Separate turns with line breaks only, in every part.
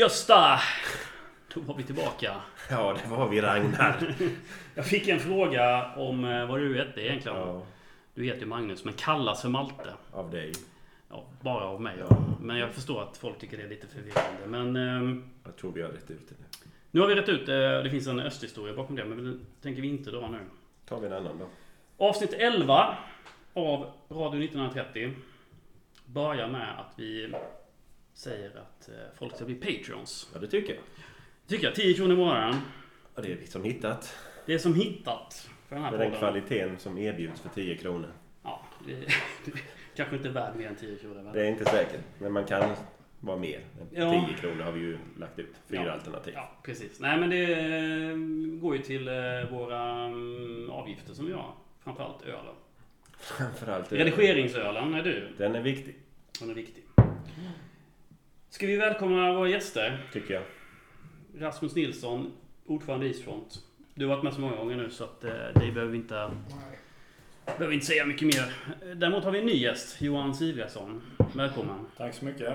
Gösta! Då var vi tillbaka.
Ja, det var vi Ragnar.
Jag fick en fråga om eh, vad du hette egentligen.
Ja,
Du heter ju Magnus men kallas för Malte.
av dig.
Ja, bara av mig.
Ja.
Men jag förstår att folk tycker det är lite förvirrande. Men ehm,
Jag tror vi har rätt ut det nu.
nu har vi rätt ut det. Det finns en östhistoria bakom det. Men det tänker vi inte dra nu.
Tar vi en annan då.
Avsnitt 11 av Radio 1930 börjar med att vi säger att eh, folk ska bli Patreons.
Ja, det tycker jag.
Tycker jag. 10 kronor i månaden.
Ja, det är liksom hittat.
Det är som hittat för den här
Med den kvaliteten som erbjuds för 10 kronor.
Ja, det, det kanske inte är värd mer än 10 kronor. va?
Det är inte säkert, men man kan vara mer.
Ja.
10 kronor har vi ju lagt ut. Fyra
Ja.
alternativ.
Ja, precis. Nej, men det eh, går ju till eh, våra mm, avgifter som vi har. Framförallt ölen.
Framförallt...
Redigeringsölen är du.
Den är viktig,
Den är viktig. Ska vi välkomna våra gäster?
tycker jag.
Rasmus Nilsson, ordförande i Eastfront. Du har varit med så många gånger nu så att eh, det behöver vi inte, behöver inte säga mycket mer. Däremot har vi en ny gäst, Johan Sivriasson. Välkommen.
Tack så mycket.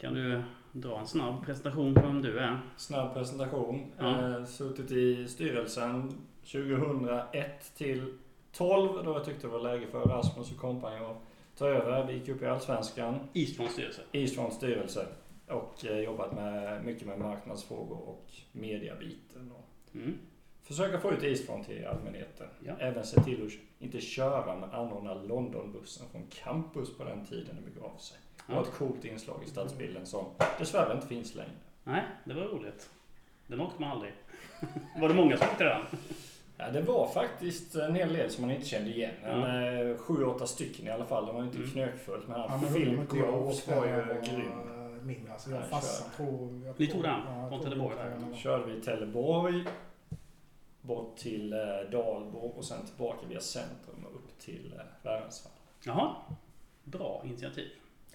Kan du dra en snabb presentation på vem du är?
Snabb presentation.
Ja.
Eh, suttit i styrelsen 2001 till 12 då jag tyckte det var läge för Rasmus och kompani att ta över. Vi gick upp i Allsvenskan.
Eastfronts styrelse.
Eastfronts styrelse. Och eh, jobbat med, mycket med marknadsfrågor och mediabiten. Och
Mm.
försöka få ut Eastfront till allmänheten.
Ja.
Även se till att inte köra men anordna Londonbussen från campus på den tiden det begav sig. Det var
Ja.
ett coolt inslag i stadsbilden som dessvärre inte finns längre.
Nej, det var roligt. Den åkte man aldrig. Var det många som åkte den?
Ja, det var faktiskt en hel del som man inte kände igen. En, eh, sju, åtta stycken i alla fall. Det var inte
Mm.
knökfullt. Men
Ja, men
Groves
åkte
var ju grym.
Mindre. Alltså jag farsan tror... Jag
Ni tog den
ja, jag
från Trelleborg
den.
körde vi Trelleborg, bort till eh, Dalbo och sen tillbaka via centrum och upp till eh.
Jaha. Bra initiativ.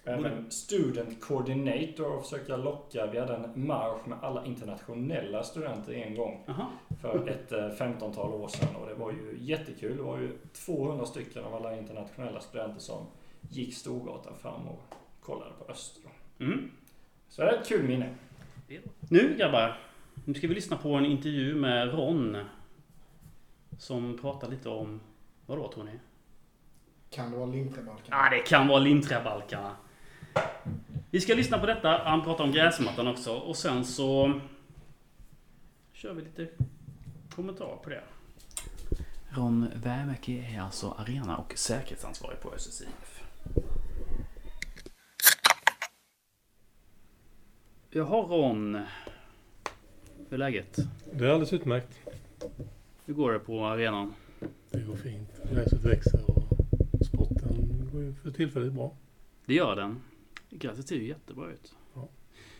Även Student Coordinator och försöka locka. Vi hade en marsch med alla internationella studenter en gång
Jaha.
för ett eh, 15-tal år sedan och det var ju jättekul. Det var ju 200 stycken av alla internationella studenter som gick Storgatan fram och kollade på Öster.
Mm.
Så det är ett kul minne.
Nu grabbar. Nu ska vi lyssna på en intervju med Ron. Som pratar lite om... Vad då tror ni?
Kan det vara Lintrebalken?
Ja, det kan vara linträbalkarna. Vi ska lyssna på detta. Han pratar om gräsmattan också. Och sen så... Kör vi lite kommentarer på det. Ron Vämäki är alltså arena och säkerhetsansvarig på SSIF. Jaha Ron. Hur är läget?
Det är alldeles utmärkt.
Hur går det på arenan?
Det går fint. Gräset växer och sporten går ju för tillfället bra.
Det gör den. Gräset ser ju jättebra ut.
Ja.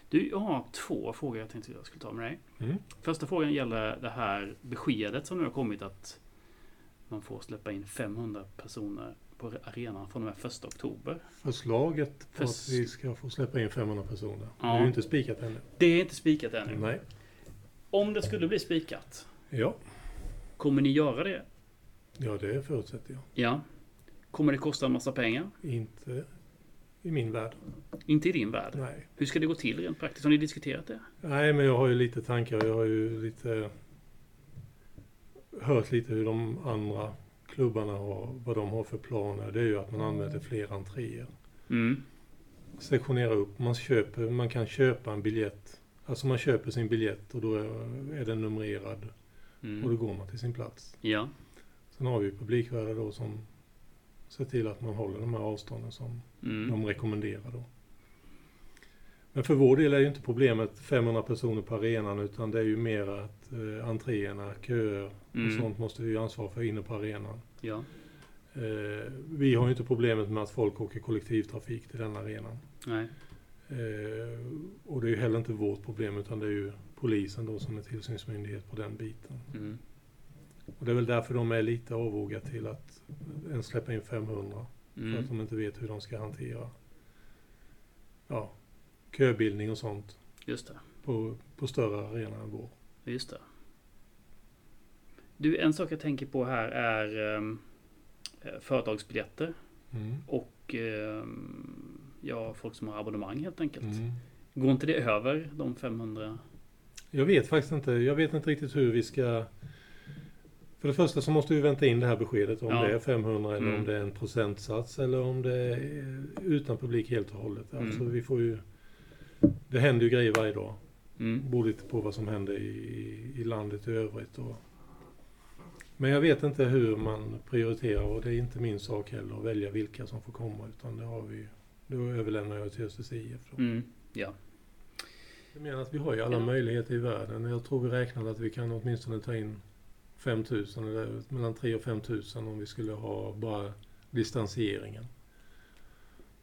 Du, jag har två frågor jag tänkte jag skulle ta med dig.
Mm.
Första frågan gäller det här beskedet som nu har kommit att man får släppa in 500 personer på arenan från och med 1 oktober.
Förslaget på
Förs-
att vi ska få släppa in 500 personer.
Ja.
Det är ju inte spikat ännu.
Det är inte spikat ännu.
Nej.
Om det skulle bli spikat,
Ja.
kommer ni göra det?
Ja, det förutsätter jag.
Ja. Kommer det kosta en massa pengar?
Inte i min värld.
Inte i din värld.
Nej.
Hur ska det gå till rent praktiskt? Har ni diskuterat det?
Nej, men jag har ju lite tankar. Jag har ju lite hört lite hur de andra klubbarna har, vad de har för planer. Det är ju att man använder fler entréer.
Mm.
sektionera upp. Man, köper, man kan köpa en biljett. Alltså man köper sin biljett och då är, är den numrerad och då
Mm.
går man till sin plats.
Ja.
Sen har vi publikvärdar då som ser till att man håller de här avstånden som
Mm.
de rekommenderar då. Men för vår del är ju inte problemet 500 personer på arenan utan det är ju mer att eh, entréerna, köer och
Mm.
sånt måste vi ju ansvara för inne på arenan.
Ja.
Eh, vi har ju inte problemet med att folk åker kollektivtrafik till den arenan.
Nej.
Eh, och det är ju heller inte vårt problem utan det är ju polisen då som är tillsynsmyndighet på den biten.
Mm.
Och det är väl därför de är lite avvåga till att ens släppa in 500. För
Mm.
att de inte vet hur de ska hantera ja, köbildning och sånt
Just det.
på, på större arenor än vår.
Just det. Du, en sak jag tänker på här är eh, företagsbiljetter
Mm.
och ehm, ja, folk som har abonnemang helt enkelt.
Mm.
Går inte det över de 500?
Jag vet faktiskt inte. Jag vet inte riktigt hur vi ska... För det första så måste vi vänta in det här beskedet om
Ja.
det är 500 eller
Mm.
om det är en procentsats eller om det är utan publik helt och hållet. Alltså
Mm.
vi får ju... Det händer ju grejer varje dag.
Mm.
Beror lite på vad som händer i, i landet i övrigt. Och... Men jag vet inte hur man prioriterar och det är inte min sak heller att välja vilka som får komma utan det har vi då överlämnar jag till Östers IF.
Mm. Ja.
Jag menar att vi har ju alla
Ja.
möjligheter i världen. Jag tror vi räknade att vi kan åtminstone ta in 5000 eller mellan 3 och 5000 om vi skulle ha bara distansieringen.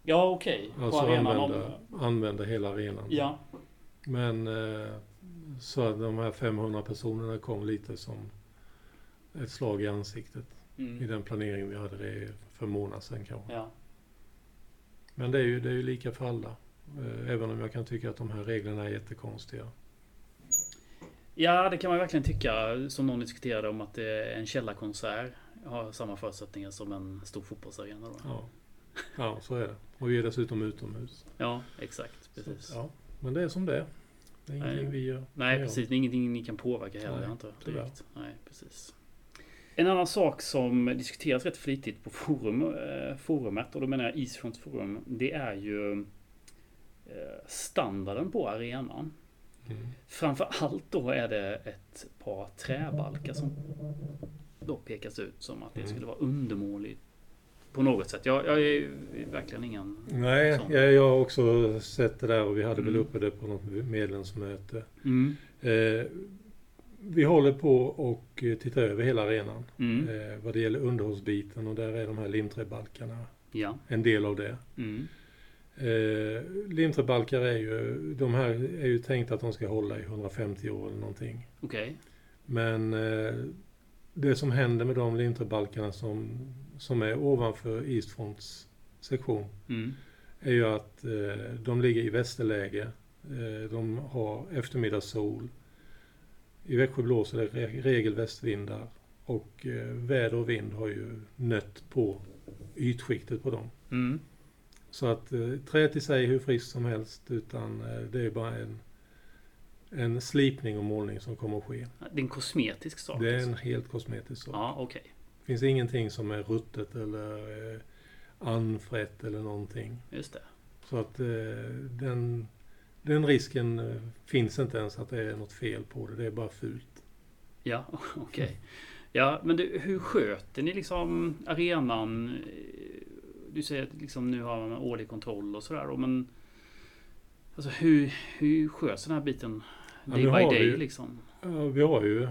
Ja, okej. På
Alltså använda,
Om...
använda hela arenan.
Ja.
Men eh, så att de här 500 personerna kom lite som ett slag i ansiktet i
Mm.
den planering vi hade det för månader sedan kanske.
Ja.
Men det är ju, det är ju lika för alla. Eh, Även om jag kan tycka att de här reglerna är jättekonstiga.
ja, det kan man verkligen tycka. Som någon diskuterade om att en källarkonsert har samma förutsättningar som en stor fotbollsarena. Då.
Ja. ja, så är det. Och vi är dessutom utomhus.
Ja, exakt. Precis.
Så, ja. Men det är som det är. Det är ingenting
Nej.
vi gör.
Nej, precis. Det är ingenting ni kan påverka heller.
Nej, tyvärr.
Direkt. Nej, precis. En annan sak som diskuteras rätt flitigt på forum, eh, forumet, och då menar jag Eastfronts forum, det är ju eh, standarden på arenan.
Mm.
Framför allt då är det ett par träbalkar som då pekas ut som att det
Mm.
skulle vara undermåligt på något sätt. Jag, jag är verkligen ingen...
Nej,
Sånt.
jag, jag har också sett det där och vi hade väl
Mm.
uppe det på något medlemsmöte.
Mm,
Eh, vi håller på och eh, tittar över hela arenan
mm,
eh, vad det gäller underhållsbiten och där är de här limträbalkarna
ja.
en del av det.
Mm,
Eh, limträbalkar är ju, de här är ju tänkt att de ska hålla i 150 år eller någonting.
Okej.
Men eh, det som händer med de limträbalkarna som, som är ovanför Eastfronts sektion
Mm,
är ju att eh, de ligger i västerläge. Eh, de har eftermiddagssol. I Växjö blåser det re- regel västvindar. Och eh, väder och vind har ju nött på ytskiktet på dem.
mm,
Så att eh, träet i sig är hur friskt som helst utan eh, det är bara en, en slipning och målning som kommer att ske.
det är en kosmetisk sak.
Det är
alltså.
en helt kosmetisk sak.
Ja, okej.
Det finns ingenting som är ruttet eller eh, anfrätt eller någonting.
Just det.
Så att eh, den, den risken eh, finns inte ens att det är något fel på det. Det är bara fult.
Ja, okej. Ja, men du, hur sköter ni liksom arenan? Du säger att liksom nu har man årlig kontroll och sådär men Alltså hur, hur sköts den här biten
Ja,
day
nu
by
vi
day
ju-
liksom?
Ja, vi har ju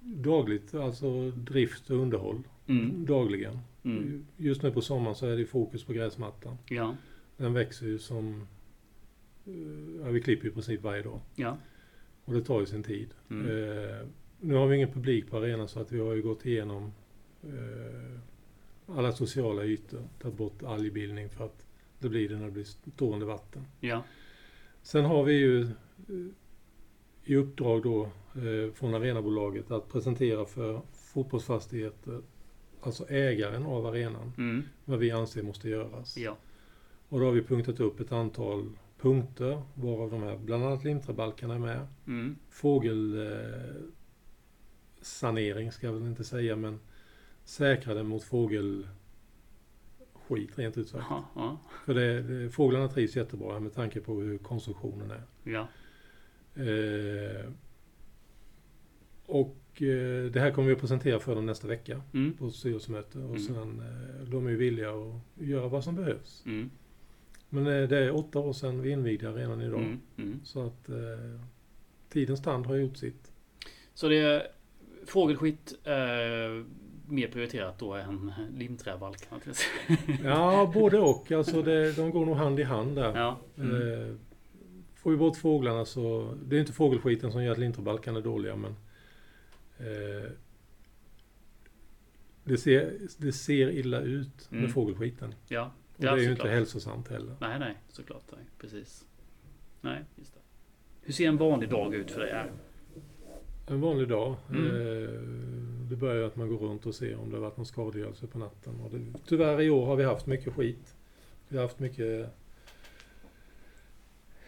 dagligt, alltså drift och underhåll
Mm,
dagligen.
mm,
Just nu på sommaren så är det fokus på gräsmattan.
ja,
Den växer ju som... eh, Ja, vi klipper i princip varje dag.
ja.
Och det tar ju sin tid.
Mm,
Eh, nu har vi ingen publik på arenan så att vi har ju gått igenom eh, alla sociala ytor. Tagit bort algbildning för att det blir det när det blir stående vatten.
ja,
Sen har vi ju eh, i uppdrag då eh, från arenabolaget att presentera för fotbollsfastigheter, alltså ägaren av arenan,
mm,
vad vi anser måste göras.
ja,
Och då har vi punktat upp ett antal punkter, varav de här, bland annat limträbalkarna är med.
mm,
Fågel eh, ska jag väl inte säga, men säkra den mot fågelskit rent ut sagt.
ja, ja,
För det, det, fåglarna trivs jättebra med tanke på hur konstruktionen är.
ja,
Eh, och eh, det här kommer vi att presentera för dem nästa vecka
mm,
på styrelsemöte. Och
Mm.
sen, eh, de är ju villiga att göra vad som behövs.
mm,
Men eh, det är åtta år sedan vi invigde arenan idag.
mm, mm.
Så att eh, tidens tand har gjort sitt.
Så det är fågelskit är mer prioriterat då än limträbalk?
Ja, både och. Alltså det, de går nog hand i hand där.
Ja, mm,
Eh, får vi bort fåglarna så... Det är inte fågelskiten som gör att linterbalkarna är dåliga men... Eh, det, ser, det ser illa ut med
Mm.
fågelskiten.
ja.
Och det är ju inte hälsosamt heller.
Nej, nej, såklart. Nej, precis. Nej, just det. Hur ser en vanlig dag ut för dig här?
En vanlig dag.
Mm.
Eh, det börjar ju att man går runt och ser om det har varit någon skadegörelse på natten. Och det, tyvärr i år har vi haft mycket skit. Vi har haft mycket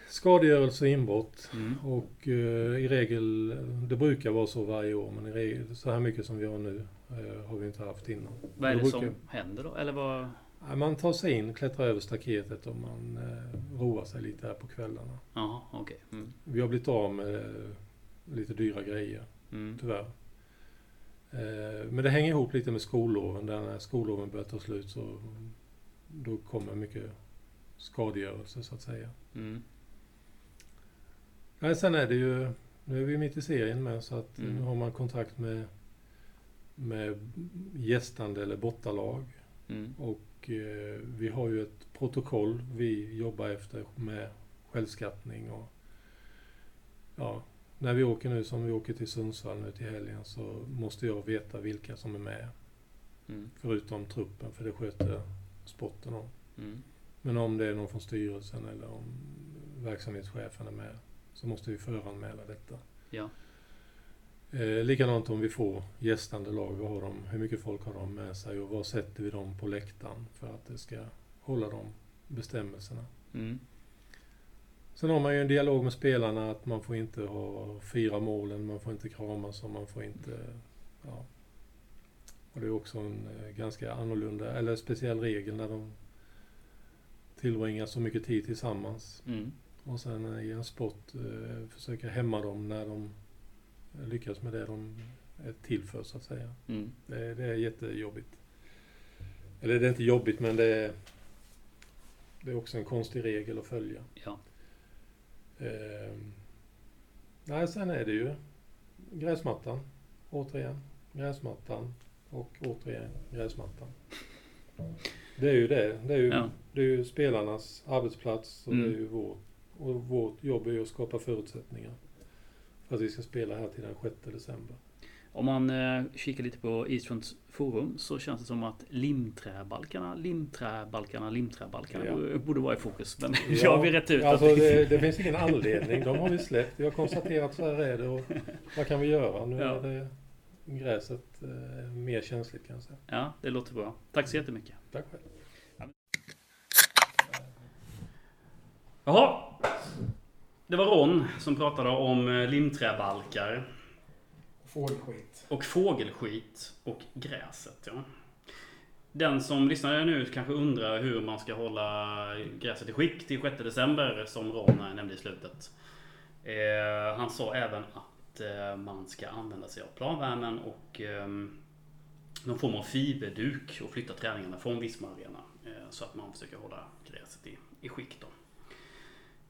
skadegörelse och inbrott.
Mm.
Och eh, i regel, det brukar vara så varje år, men i regel, så här mycket som vi har nu eh, har vi inte haft innan.
Vad är
Då
det
brukar-
som händer då? Eller vad?
Man tar sig in, klättrar över staketet och man eh, roar sig lite här på kvällarna.
Jaha, okej. Mm.
Vi har blivit av med eh, lite dyra grejer,
Mm.
tyvärr. Eh, men det hänger ihop lite med skolloven. Där när skolloven börjar ta slut så då kommer mycket skadegörelse så att säga.
Mm.
Nej, sen är det ju, nu är vi mitt i serien med så att
Mm.
nu har man kontakt med, med gästande eller bottalag.
Mm.
Och eh, vi har ju ett protokoll vi jobbar efter med självskattning och ja, när vi åker nu som vi åker till Sundsvall nu till helgen så måste jag veta vilka som är med.
Mm.
Förutom truppen, för det sköter sporten om.
Mm.
Men om det är någon från styrelsen eller om verksamhetschefen är med så måste vi föranmäla detta.
Ja.
Eh, likadant om vi får gästande lag, vad har de, hur mycket folk har de med sig och var sätter vi dem på läktaren för att det ska hålla de bestämmelserna.
Mm.
Sen har man ju en dialog med spelarna att man får inte ha fyra målen, man får inte kramas och man får inte... Ja. Och det är också en eh, ganska annorlunda, eller speciell regel när de tillbringar så mycket tid tillsammans.
Mm.
Och sen i en sport eh, försöka hämma dem när de lyckas med det de är till för så att säga.
Mm.
Det, det är jättejobbigt. Eller det är inte jobbigt men det är, det är också en konstig regel att följa.
Ja.
Ehm. Nej, sen är det ju gräsmattan. Återigen. Gräsmattan. Och återigen gräsmattan. Det är ju det. Det är ju,
Ja.
det är ju spelarnas arbetsplats och det
Mm.
är ju vårt. Och vårt jobb är ju att skapa förutsättningar. Att vi ska spela här till den 6 december.
Om man eh, kikar lite på Eastfronts forum så känns det som att limträbalkarna, limträbalkarna, limträbalkarna
Ja.
borde- vara i fokus. Men
Ja,
jag vi rätt ut
Alltså det, det finns ingen anledning. De har vi släppt. Vi har konstaterat så här är det och vad kan vi göra? Nu
Ja.
är det gräset eh, mer känsligt kan jag säga.
Ja, det låter bra. Tack så jättemycket.
Tack själv.
Jaha. Det var Ron som pratade om eh, limträbalkar
Fågelskit.
och fågelskit och gräset. Ja. Den som lyssnar nu kanske undrar hur man ska hålla gräset i skick till 6 december som Ron nämnde i slutet. Eh, han sa även att eh, man ska använda sig av planvärmen och eh, någon form av fiberduk och flytta träningarna från Visma Arena. Eh, så att man försöker hålla gräset i, i skick då.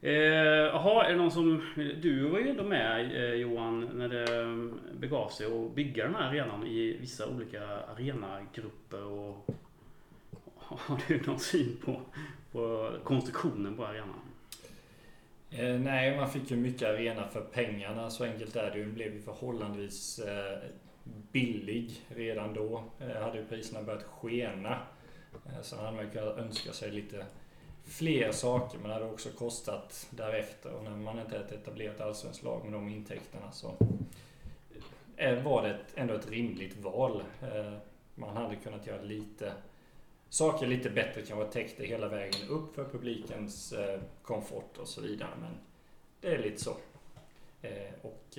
Eh, Jaha, är det någon som... Du var ju ändå med eh, Johan när det mm, begav sig att bygga den här arenan i vissa olika arenagrupper och... Har du någon syn på, på konstruktionen på arenan?
Eh, nej, man fick ju mycket arena för pengarna. Så enkelt är det ju. Den blev ju förhållandevis eh, billig redan då. Eh, hade ju priserna börjat skena. Eh, sen hade man ju kunnat önska sig lite fler saker. Men det hade också kostat därefter. Och när man inte är ett etablerat allsvenskt lag med de intäkterna så eh, var det ändå ett rimligt val. Eh, man hade kunnat göra lite saker lite bättre, kanske täckte hela vägen upp för publikens eh, komfort och så vidare. Men det är lite så. Och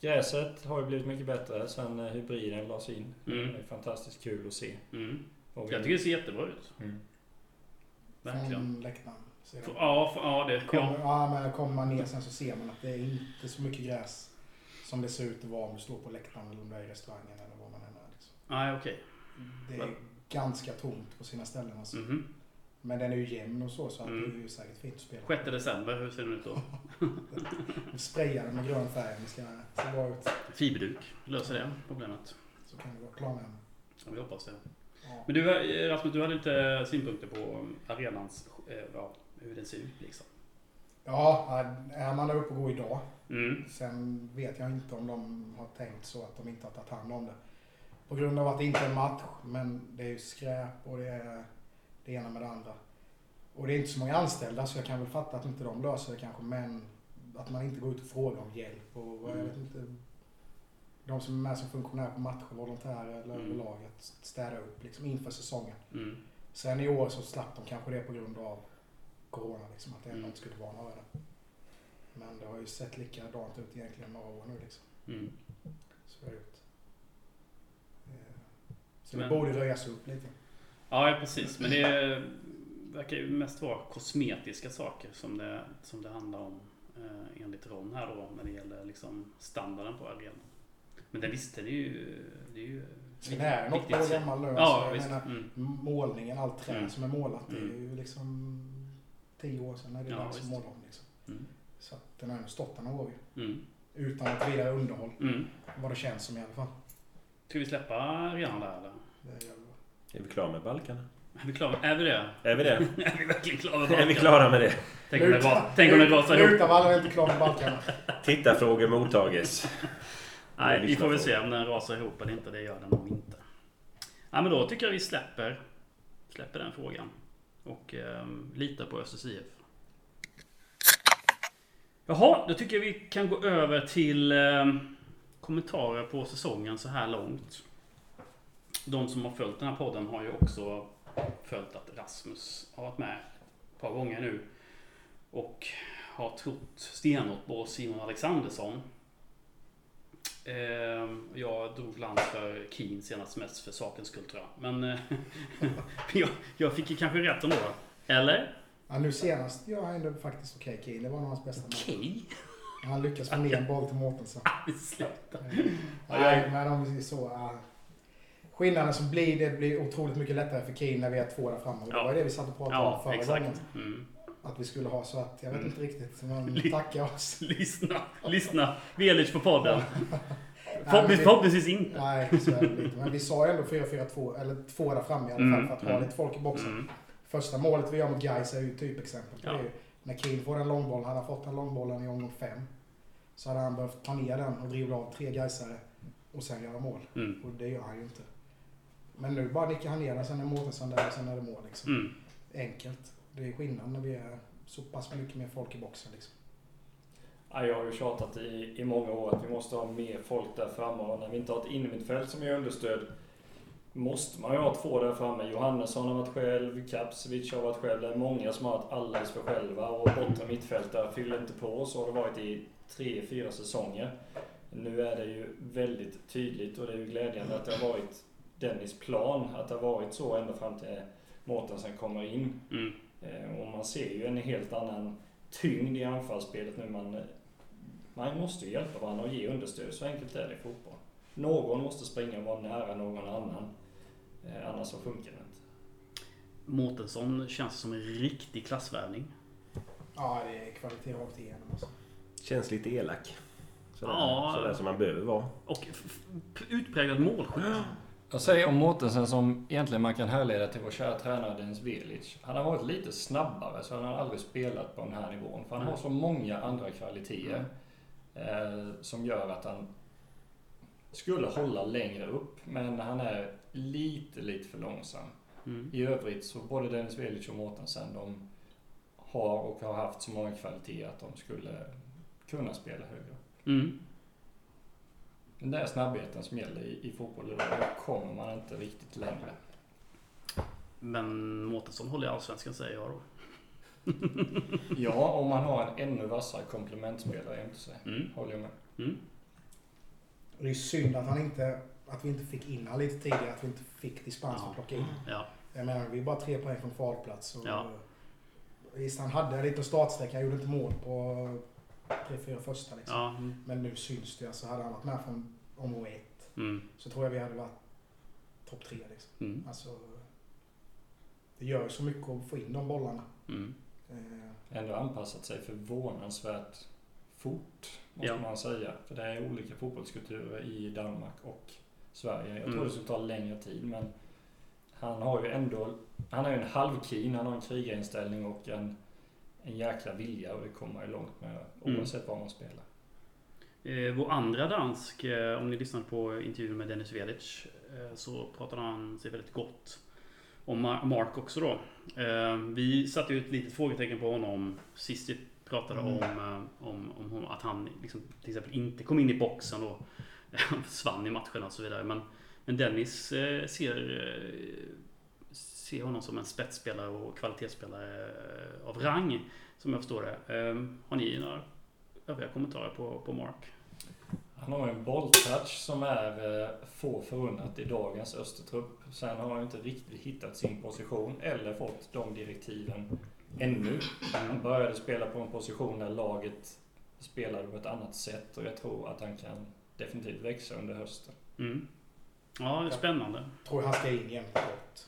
Gräset har ju blivit mycket bättre sen hybriden lades in.
Mm.
Det är fantastiskt kul att se.
Mm. Jag tycker det ser jättebra ut.
Mm.
Verkligen.
Från läktaren. det.
Ja, f- ja det...
Kommer,
Ja.
ja, men kommer man ner sen så ser man att det är inte så mycket gräs som det ser ut att vara om du står på läktaren eller om du är i restaurangen eller vad man än är. Liksom.
Nej, okej.
Det är ganska tomt på sina ställen. Alltså.
Mhm.
Men den är ju jämn och så, så att
Mm.
det är ju säkert fint att spela.
6 december, hur ser den ut då?
Vi sprayar den med grön färg om det ska se bra ut.
Fiberduk löser det problemet.
Så kan det vara klarvärme.
Ja, vi hoppas det. Men du eh, Rasmus, du hade lite synpunkter på arenans, eh, ja, hur den ser ut liksom.
ja, är man där uppe och går idag.
Mm.
Sen vet jag inte om de har tänkt så att de inte har tagit hand om det. På grund av att det inte är en match, men det är ju skräp och det är det ena med det andra. Och det är inte så många anställda så jag kan väl fatta att inte de löser det kanske, men att man inte går ut och frågar om hjälp och vad- jag vet inte. De som är med som funktionärer på matcher, volontärer eller
Mm.
överlag, att städa upp liksom inför säsongen.
Mm.
Sen i år så slapp de kanske det på grund av Corona liksom, att det ändå
Mm.
inte skulle vara några där. Men det har ju sett likadant ut egentligen några år nu liksom.
Mm.
Så det. Eh, Så
Men-
det borde röjas upp lite.
Ja, ja, precis. Men det verkar ju mest vara kosmetiska saker som det, som det handlar om eh, enligt Ron här då när det gäller liksom standarden på arenan. Men det visste det är ju... Det är ju
är det något år
att se.
gammal nu.
Ja,
jag
visst.
menar,
Mm.
målningen, allt trä
Mm.
som är målat, det är
Mm.
ju liksom tio år sedan när det är
Ja,
dags att måla om. Liksom.
Mm.
Så att den har ändå stått där några år ju.
Mm.
Utan ett vidare underhåll.
Mm.
Vad det känns som i alla fall.
Ska vi släppa arenan där eller?
Det gör vi.
Är vi klara med balkarna?
Är vi klara? Är vi det?
Är vi det?
är vi verkligen klara med
är vi klara med det?
Tänk om det ra- tänk om det rasar ihop.
Lutavallen är inte klar med balkarna.
Tittarfrågor mottages.
Nej, vi får väl se om den rasar ihop eller inte. Det gör den nog inte. Ja, men då tycker jag vi släpper, släpper den frågan. Och ehm, litar på Östers IF. Jaha, då tycker jag vi kan gå över till ehm, kommentarer på säsongen så här långt. De som har följt den här podden har ju också följt att Rasmus har varit med ett par gånger nu. Och har trott stenhårt på Simon Alexandersson. Ehm, Jag drog land för Keen senast mest för sakens skull tror jag. Men eh, jag, jag fick ju kanske rätt ändå. Eller?
Ja, nu senast han ändå faktiskt okej Kiel. Det var nog hans bästa match.
Okej.
Han lyckas få ner en boll till Mårtensson.
Sluta.
Nej, men om vi så... Uh, skillnaden som blir, det blir otroligt mycket lättare för Kiel när vi är två där framme. Och det
Ja.
var det vi satt och pratade om
Ja,
förra
exakt.
gången.
Mm.
Att vi skulle ha så att, jag vet
Mm.
inte riktigt, men tacka oss.
Lyssna, lyssna. Velic på podden. Förhoppningsvis,
vi-
förhoppningsvis inte.
Nej, så är det lite. Men vi sa ju ändå 4-4-2, eller två där framme i alla fall
Mm,
för att ha
mm.
lite folk i boxen. Första målet vi gör mot Gais är ju typexempel.
Ja.
Det är ju när Kiel får en långboll, hade han fått den långbollen i omgång fem så hade han behövt ta ner den och dribbla av tre Gaisare och sen göra mål.
Mm.
Och det gör han ju inte. Men nu bara nickar han ner den, sen är Mårtensson där och sen är det mål. Liksom.
Mm.
Enkelt. Det är skillnad när vi är så pass mycket mer folk i boxen. Liksom.
Ja, jag har ju tjatat i, i många år att vi måste ha mer folk där framme och när vi inte har ett innermittfält som ger understöd måste man ju ha två där framme. Johannesson har varit själv, Kapsevich har varit själv. Det är många som har varit alldeles för själva och bortre mittfältare fyller inte på. Så har det varit i tre, fyra säsonger. Nu är det ju väldigt tydligt och det är ju glädjande att det har varit Dennis plan. Att det har varit så ända fram till Mårtensen kommer in.
Mm.
Eh, Och man ser ju en helt annan tyngd i anfallsspelet nu. Man, man måste ju hjälpa varandra och ge understöd. Så enkelt är det i fotboll. Någon måste springa och vara nära någon annan. Eh, Annars så funkar det inte.
Mårtensson känns som en riktig klassvärvning.
Ja, det är kvalitet rakt igenom. Alltså.
Känns lite elak. Sådär,
Ja.
sådär som man behöver vara.
Och utpräglad målskytt.
Jag säger om Mårtensen som egentligen man kan härleda till vår kära tränare Dennis Velic. Han varit lite snabbare så han aldrig spelat på den här nivån. För han har så många andra kvaliteter. Eh, som gör att han skulle hålla längre upp. Men han är lite, lite för långsam.
Mm.
I övrigt så både Dennis Velic och Mårtensen de har och har haft så många kvaliteter att de skulle kunna spela högre.
Mm.
Men det är snabbheten som gäller i, i fotboll idag. Då kommer man inte riktigt längre.
Men Mårtensson håller i Allsvenskan säger jag då.
Ja, om man har en ännu vassare komplementspelare jämte sig.
Mm.
Håller jag med.
Mm.
Det är synd att, han inte, att vi inte fick in han lite tidigare, att vi inte fick dispens
Ja.
att plocka in.
Ja.
Jag menar, vi är bara tre poäng från kvalplats. Och
Ja.
Visst, han hade lite startsträcka, han gjorde inte mål på tre, fyra första. Liksom.
Ja. Mm.
Men nu syns det. Alltså, hade han varit med från omgång ett
Mm.
så tror jag vi hade varit topp tre. Liksom.
Mm.
Alltså, det gör så mycket att få in de bollarna.
Mm.
Eh,
Ändå anpassat sig förvånansvärt fort, måste
Ja.
man säga. För det är olika fotbollskulturer i Danmark och Sverige. Jag tror
Mm.
det skulle ta längre tid, men han har ju ändå... Han är ju en halvkeen, han har en krigarinställning och en, en jäkla vilja och det kommer ju långt med
Mm.
oavsett vad man spelar.
Eh, vår andra dansk, eh, om ni lyssnade på intervjun med Dennis Velic, eh, så pratade han sig väldigt gott om Mar- Mark också då. Eh, vi satte ju ett litet frågetecken på honom sist vi pratade
Mm.
om, eh, om, om hon- att han liksom, till exempel inte kom in i boxen och försvann i matcherna och så vidare. Men, men Dennis eh, ser, ser honom som en spetsspelare och kvalitetsspelare av rang. Som jag förstår det. Eh, har ni några övriga kommentarer på, på Mark?
Han har en bolltouch som är eh, få förunnat i dagens Östertrupp. Sen har han inte riktigt hittat sin position eller fått de direktiven ännu. Han började spela på en position där laget spelade på ett annat sätt och jag tror att han kan definitivt växa under hösten.
Mm. Ja, det är spännande.
tror han ska in jämt bort.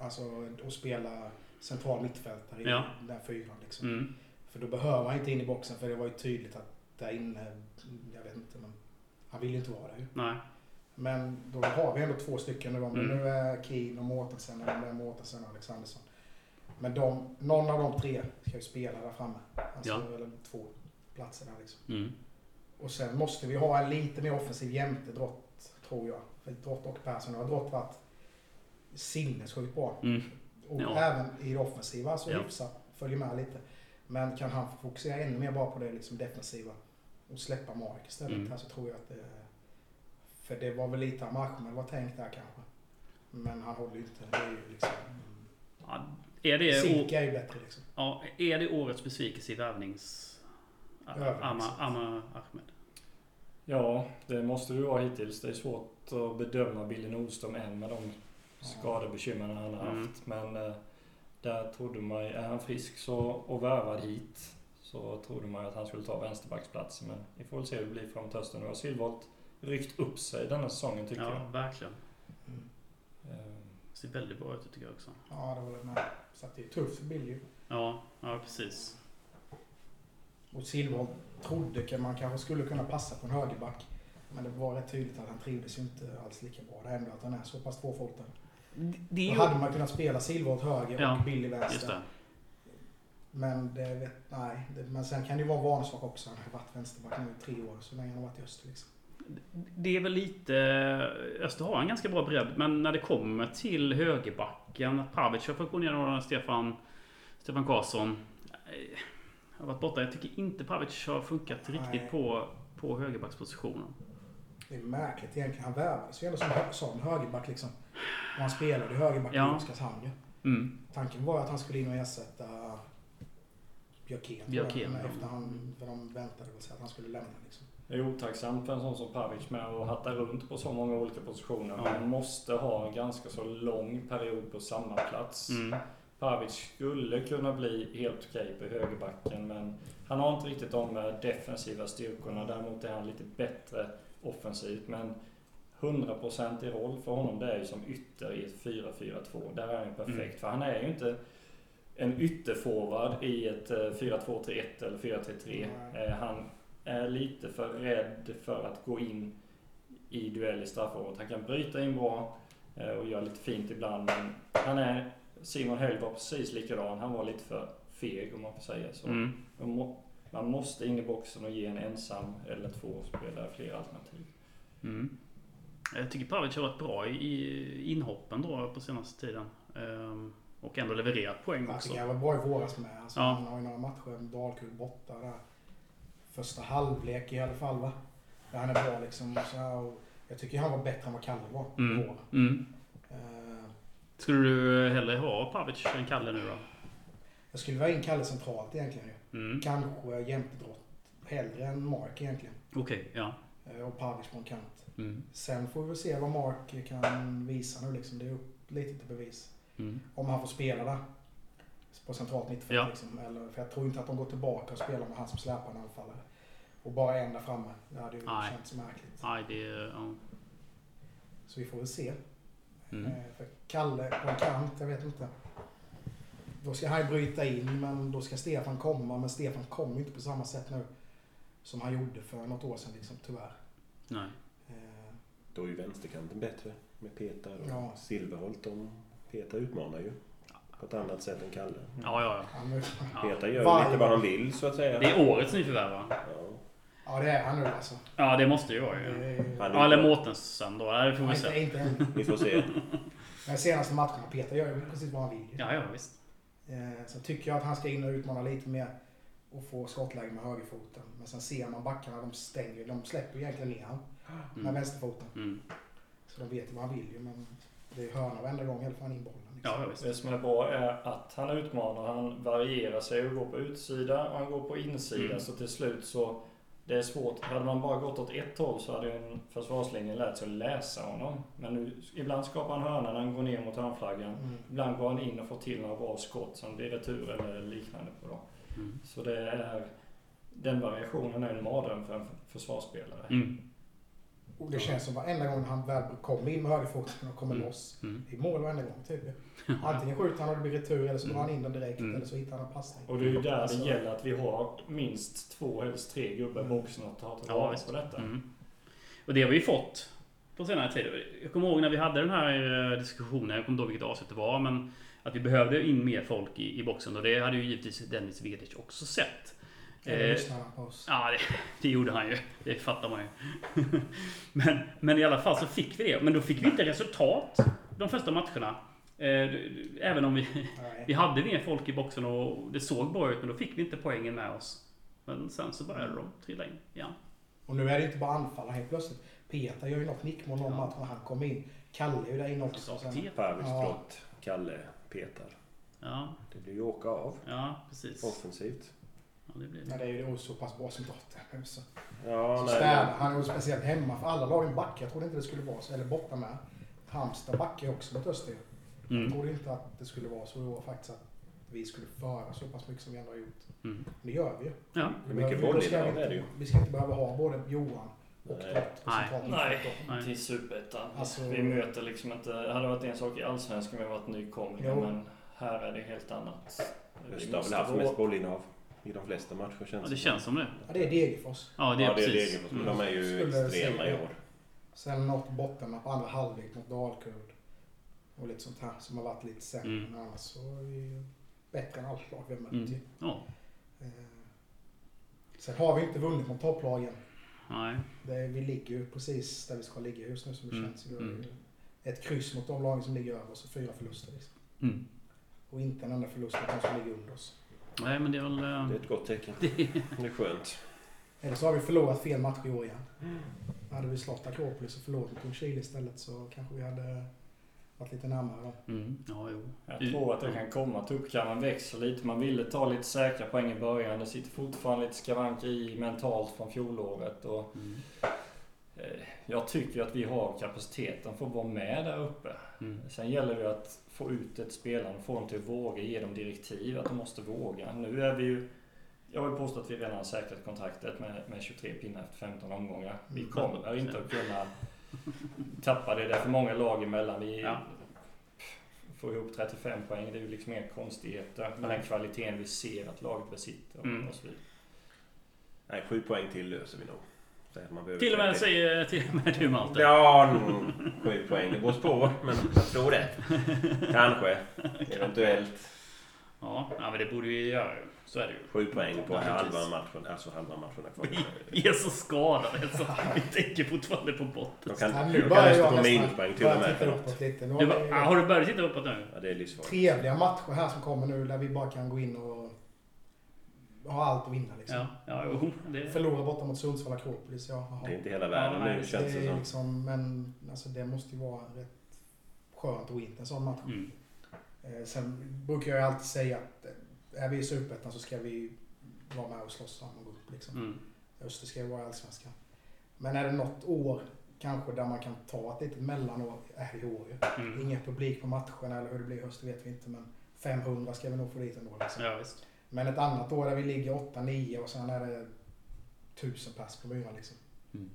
Alltså och spela central mittfältare i
Ja.
den fyran liksom.
Mm.
För då behöver han inte in i boxen för det var ju tydligt att där inne, jag vet inte men han vill ju inte vara där ju.
Nej.
Men då har vi ändå två stycken nu. Om
Mm.
nu är Keen och Mårtensen eller om det är Mårtensen och Alexandersson. Men de, någon av de tre ska ju spela där framme. Alltså,
Ja.
Eller två platser där liksom.
Mm.
Och sen måste vi ha en lite mer offensiv jämte Drott, tror jag. För Drott och Persson har Drott varit sinnessjukt bra.
Mm.
Och
Ja.
även i det offensiva så
Ja.
hyfsat, följer med lite. Men kan han fokusera ännu mer bara på det liksom defensiva och släppa Mark istället
Mm.
här så tror jag att det... För det var väl lite Ahmed var tänkt där kanske. Men han håller ju inte. Det är ju liksom...
Ja, är, det,
Silke är ju bättre liksom.
ja, är det årets besvikelse i värvnings... Amma, Amma Ahmed?
Ja, det måste du vara hittills. Det är svårt att bedöma Billy Nordström än med de skadebekymren han har
Mm.
haft. Men eh, där trodde man ju, är han frisk så, och värvad hit så trodde man att han skulle ta vänsterbacksplatsen. Men vi får väl se hur det blir framåt hösten. Nu har Silvolt ryckt upp sig denna säsongen tycker
Ja,
jag.
verkligen.
Mm.
Eh,
Ser väldigt bra ut tycker jag också.
Ja, det var det med. Så det är tufft för Billy ju.
Ja, ja precis.
Och Silverholt trodde att man kanske skulle kunna passa på en högerback. Men det var rätt tydligt att han trivdes ju inte alls lika bra. Det är ändå att han är så pass tvåfotad.
Det är
Då
ju...
hade man kunnat spela Silverholt höger
Ja,
och Billy vänster.
det.
Men det vet, nej. Men sen kan det ju vara vanesak också. Han har varit vänsterback nu i tre år. Så länge han har varit i Öster liksom.
Det är väl lite... Öster har en ganska bra bredd, men när det kommer till högerbacken, Pavic har fått gå ner Stefan, Stefan Karlsson. eh, Har varit borta. Jag tycker inte Pavic har funkat
Nej.
riktigt på, på högerbackspositionen.
Det är märkligt egentligen. Han värvades ju ändå som, som högerback liksom. Och han spelade högerback
Ja.
i Oskarshamn ju.
Mm.
Tanken var att han skulle in och ersätta Björkén.
Björkén, ja.
Efter han, för de väntade väl sig att han skulle lämna liksom.
Det är otacksamt för en sån som Pavic med att hatta runt på så många olika positioner.
Ja.
Man måste ha en ganska så lång period på samma plats.
Mm.
Pavic skulle kunna bli helt okej på högerbacken men han har inte riktigt de defensiva styrkorna. Däremot är han lite bättre offensivt. Men 100% i roll för honom det är ju som ytter i ett 4-4-2. Där är han ju perfekt.
Mm.
För han är ju inte en ytterforward i ett eh, 4-2-3-1 eller 4-3-3.
Nej.
Eh, Han är lite för rädd för att gå in i duell i straffområdet. Han kan bryta in bra eh, och göra lite fint ibland. Men han är, Simon Höll var precis likadan. Han var lite för feg om man får säga så.
Mm.
Man, må, man måste in i boxen och ge en ensam eller två spelare fler alternativ.
Mm. Jag tycker Pavic har varit bra i- inhoppen då på senaste tiden. Ehm, och ändå levererat poäng
Jag
också.
tycker han var bra i våras med. Alltså,
Ja.
Han har ju några matcher, Dalkurd borta där. Första halvlek i alla fall va. Där han är bra liksom. Så jag tycker han var bättre än vad Kalle var i
Mm.
vår.
Mm.
Eh,
Skulle du hellre ha Pavic än Kalle nu då?
Jag skulle vilja in Kalle centralt egentligen.
Mm.
Kanske jämte Drott. Hellre än Mark egentligen.
Okej, ja.
Eh, och Pavic på en kant.
Mm.
Sen får vi väl se vad Mark kan visa nu liksom. Det är upp lite till bevis.
Mm.
Om han får spela där. På centralt mittfält
Ja.
liksom. Eller, för jag tror inte att de går tillbaka och spelar med han som släpande anfallare. Och bara en där framme. Det hade ju
Nej.
känts märkligt.
Nej, det. Ja.
Så vi får väl se.
Mm.
Eh, För Kalle på en kant, jag vet inte. Då ska han bryta in, men då ska Stefan komma. Men Stefan kommer ju inte på samma sätt nu. Som han gjorde för något år sedan, liksom, tyvärr.
Nej.
Eh,
Då är ju vänsterkanten bättre med Peter och
Ja.
Silverholt. De, Peter utmanar ju på ett annat sätt än Kalle.
Ja, ja, ja.
Peter gör
Varje-
lite vad han vill så att säga.
Det är årets nyförvärv va?
Ja.
ja, det är han nu alltså.
Ja, det måste ju vara ju.
är,
Ja, eller Mårtensen då. Ja, det får vi se.
inte, inte.
Vi får se.
De senaste matcherna, Peter gör ju precis vad han vill.
Ja, ja visst.
Eh, Så tycker jag att han ska in och utmana lite mer och få skottläge med högerfoten. Men sen ser man backarna, de stänger, de släpper egentligen ner han med
Mm.
vänsterfoten.
Mm.
Så de vet ju vad han vill ju. Men Det är hörna varenda gång i alla fall in bollen. Liksom.
Ja, ja, visst.
Det som är bra är att han utmanar, han varierar sig och går på utsida och han går på insida.
Mm.
Så till slut så, det är svårt. Hade man bara gått åt ett håll så hade ju en försvarslinje lärt sig att läsa honom. Men nu, ibland skapar han hörna när han går ner mot hörnflaggan.
Mm.
Ibland går han in och får till några bra skott som blir retur eller liknande på dem.
Mm.
Så det är, den variationen är en mardröm för en försvarsspelare.
Mm.
Och det känns som varenda gång han väl kommer in med högerfoten och kommer
Mm.
loss.
Mm.
Det är mål varenda gång typ. Antingen skjuter han och det blir retur eller så drar han in den direkt
Mm.
eller så hittar han en passning.
Och det är ju där
Alltså-
det gäller att vi har minst två, helst tre gubbar i boxen och tar tillvara på detta.
Mm. Och det har vi ju fått på senare tid. Jag kommer ihåg när vi hade den här eh, diskussionen, jag kommer inte ihåg vilket avsnitt det var, men att vi behövde in mer folk i, i boxen och det hade ju givetvis Dennis Vedic också sett.
Eller
Eh,
lyssnar han på oss.
Ja, det, det gjorde han ju. Det fattar man ju. men, men i alla fall så fick vi det. Men då fick vi inte resultat de första matcherna. Eh, Även om vi, vi hade mer folk i boxen och det såg bra ut, men då fick vi inte poängen med oss. Men sen så började de trilla in igen.
Och nu är det inte bara anfallare helt plötsligt. Peter gör ju något nickmål någon
Ja.
match när han kommer in. Kalle är ju där inne också.
Pavic, Kalle, Petar.
Ja,
Det blir ju åka av.
ja precis.
Offensivt.
Det blir
men
det.
det är ju så pass bra som Dotter nu så.
Ja,
så
nej.
städar han är ju speciellt hemma för alla lagen backar. Jag trodde inte det skulle vara så. Eller borta med. Halmstad backar ju också mot Öster. Jag
Mm.
trodde inte att det skulle vara så. Det var faktiskt att vi skulle föra så pass mycket som vi ändå har gjort.
Mm.
Det gör vi ju.
Ja,
Det är mycket bollinnehav
vi
det
inte- Vi ska inte behöva ha både Johan och på
Nej.
Nej.
Nej.
till superettan.
Alltså-
vi möter liksom inte... Det hade varit en sak i allsvenskan om vi varit nykomlingar men här är det helt annat. Vi
Öster har
måste
väl haft mest bollinnehav i de flesta matcher känns
ja det känns som det.
Ja, det är Degerfors.
Ja, det är
ja, det är. Degerfors, men
Mm.
de är ju
Skulle
extrema i år.
Sen något botten på andra halvlek mot Dalkurd. Och lite sånt här som har varit lite sämre.
Mm.
Men annars så är vi ju bättre än alla lag vi har mött
Mm. Ja,
Eh, Sen har vi inte vunnit mot topplagen.
nej.
Det, vi ligger ju precis där vi ska ligga just nu som det
Mm.
känns.
Mm.
Ett kryss mot de lagen som ligger över oss och fyra förluster. Liksom.
Mm.
Och inte en enda förlust mot de som ligger under oss.
Nej, men det är väl... eh,
Det är ett gott tecken.
Det,
Det är skönt.
Eller så har vi förlorat fel match i år igen. Hade vi slått Akropolis och förlorat mot Ljungskile istället så kanske vi hade varit lite närmare dem.
mm, ja, jo.
Jag tror att det kan komma. Tuppkammaren växer lite. Man ville ta lite säkra poäng i början. Det sitter fortfarande lite skavanker i mentalt från fjolåret. Och,
Mm.
eh, jag tycker att vi har kapaciteten för att vara med där uppe.
Mm.
Sen gäller det att få ut ett spelare och få dem till att våga, ge dem direktiv att de måste våga. Nu är vi ju... Jag vill påstå att vi redan har säkrat kontraktet med, med 23 pinnar efter 15 omgångar. Vi
Mm.
kommer inte att kunna tappa det. Det är för många lag emellan. Vi
Ja.
får ihop 35 poäng. Det är ju liksom inga konstigheter med den kvaliteten vi ser att laget besitter och,
Mm.
och så vidare.
Nej, sju poäng till löser vi nog.
Till och med
30.
säger till och med du Malte.
Ja, sju poäng. Det går på, men jag tror det. Kanske. Eventuellt.
Ja, ja, men det borde vi göra. Så är det ju.
Sju poäng på halva matchen. Alltså halva matcherna kvar.
Vi är så skadade så vi tänker fortfarande på botten.
De kan,
Ja,
de
nu
kan få
nästan
minuspoäng till och med.
uppåt lite. Nu
Du,
har
ah, har du börjat titta uppåt nu?
Ja, det är livsfarligt.
trevliga matcher här som kommer nu där vi bara kan gå in och ha allt att vinna. Liksom.
Ja, ja jo. Det,
Förlora borta mot Sundsvall Akropolis, ja.
Det är inte hela världen
Ja,
nu
Det
känns det som.
liksom, men alltså, det måste ju vara rätt skönt att vinna en sån match.
mm.
Eh, sen brukar jag alltid säga att eh, är vi i Superettan så ska vi vara med och slåss om att gå upp. Liksom.
Mm.
Öster ska ju vara i Allsvenskan. Men är det något år kanske där man kan ta ett litet mellanår, är det i år ju.
Mm.
Ingen publik på matcherna eller hur det blir i höst det vet vi inte men 500 ska vi nog få dit ändå. Liksom.
Ja, visst.
Men ett annat år där vi ligger 8-9 och sen är det 1000 pers på myran liksom.
Mm.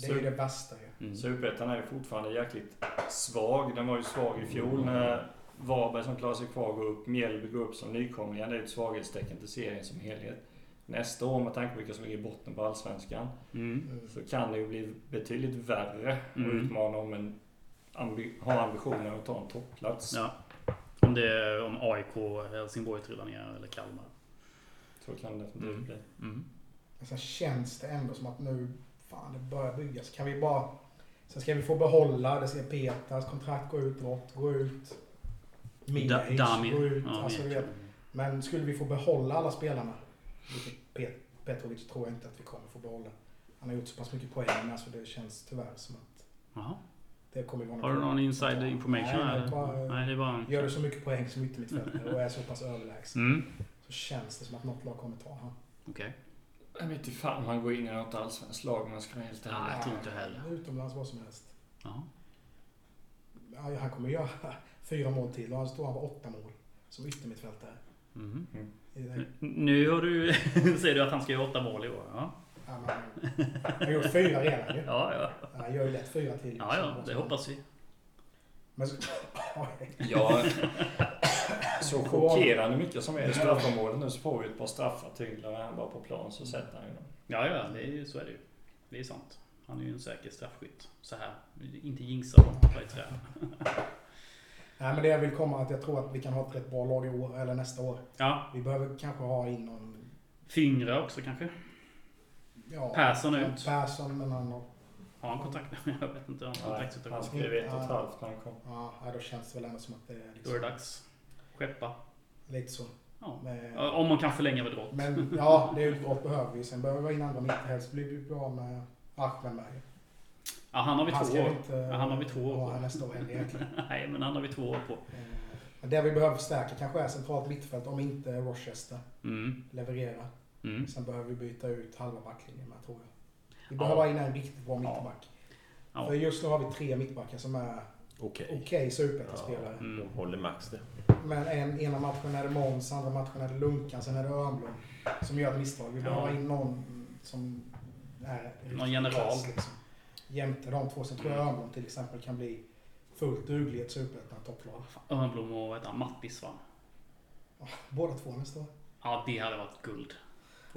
Det är ju det bästa ju.
Mm.
Superettan är ju fortfarande jäkligt svag. Den var ju svag i fjol när Varberg som klarar sig kvar går upp, Mjällby går upp som nykomlingar. Det är ett svaghetstecken till serien som helhet. Nästa år med tanke på vilka som ligger i botten på Allsvenskan
Mm.
Mm.
så kan det ju bli betydligt värre
Mm.
att utmana om en ambi- har ambitionen att ta en topplats.
Ja. Om det är om AIK, Helsingborg trillar ner eller Kalmar.
Så kan det definitivt
Mm.
bli.
Mm.
Men sen känns det ändå som att nu, fan det börjar byggas. Kan vi bara... Sen ska vi få behålla, det ska Peters kontrakt gå ut, Rott gå ut.
Da,
Mihajic
Dami.
gå ut.
Ja,
alltså, vet, men skulle vi få behålla alla spelarna, vilket Pet- Petrovic tror jag inte att vi kommer få behålla. Han har gjort så pass mycket poäng, alltså det känns tyvärr som att
Jaha.
Det kommer ju vara
Har du någon inside
Nej,
information?
nej,
eller?
bara-
Nej, det är bara...
Gör du så mycket poäng som yttermittfältare och är så pass överlägsen
Mm.
Känns det som att något lag kommer ta han.
Okej.
Jag vet inte fan om han går in i något allsvenskt lag om jag ska vara helt ärlig.
Nej, jag tror inte heller.
Utomlands, vad som helst.
Ja.
Ja, han kommer göra fyra mål till och han står han på åtta mål som yttermittfältare.
Mhm.
I det-
Nu har du, säger du att han ska göra åtta mål i år. Ja,
Han har gjort fyra redan ju.
ja. Ja,
Han gör ju lätt fyra till.
ja, ja det hoppas vi.
Men så,
Ja, så chockerande mycket som är i straffområdet nu så får vi ett par straffar till och han bara på plan så sätter han ju dem.
Ja, ja, det är, ju- så är det ju. Det är sant. Han är ju en säker straffskytt. Så här, inte jinxa dem på i trä.
Nej, men det jag vill komma att jag tror att vi kan ha ett rätt bra lag i år, eller nästa år.
Ja,
Vi behöver kanske ha in någon...
Fingre också kanske.
Ja,
Persson ut.
Persson, men han har...
Har han kontakt? Jag vet inte.
Nej, han
kontaktsituation.
skrev ett och ett halvt när han kom.
Ja, då känns det väl ändå som att det är
Då är
liksom,
det dags. Skeppa.
lite så.
Ja. Ja, Om man kan förlänga med drott.
men ja, det utbrott behöver vi. Sen behöver vi in andra mitt. Helst blir vi bra med Ahmenberg.
Ja, han har vi
Han
två år.
inte
Ja, han har vi två år på.
nästa år egentligen.
Nej, men han har vi två år på.
Eh, Men det vi behöver förstärka kanske är centralt mittfält om inte Rochester
Mm.
levererar.
Mm.
Sen behöver vi byta ut halva backlinjen med tror jag. Vi
Ja.
behöver ha in en riktigt bra mittback.
Ja.
För just nu har vi tre mittbackar som är
Okej.
okej superettan-spelare.
Mm.
De håller max det.
Men en, ena matchen är det Måns, andra matchen är det Lunkan, sen är det Örnblom som gör ett misstag. Vi behöver
Ja.
ha in någon som är
Någon general.
vass, Liksom. Jämte de två. Sen tror jag Örnblom till exempel kan bli fullt duglig i ett superettan-topplag.
Örnblom och vad heter han? Mattis va?
Båda två nästa år.
Ja, det hade varit guld.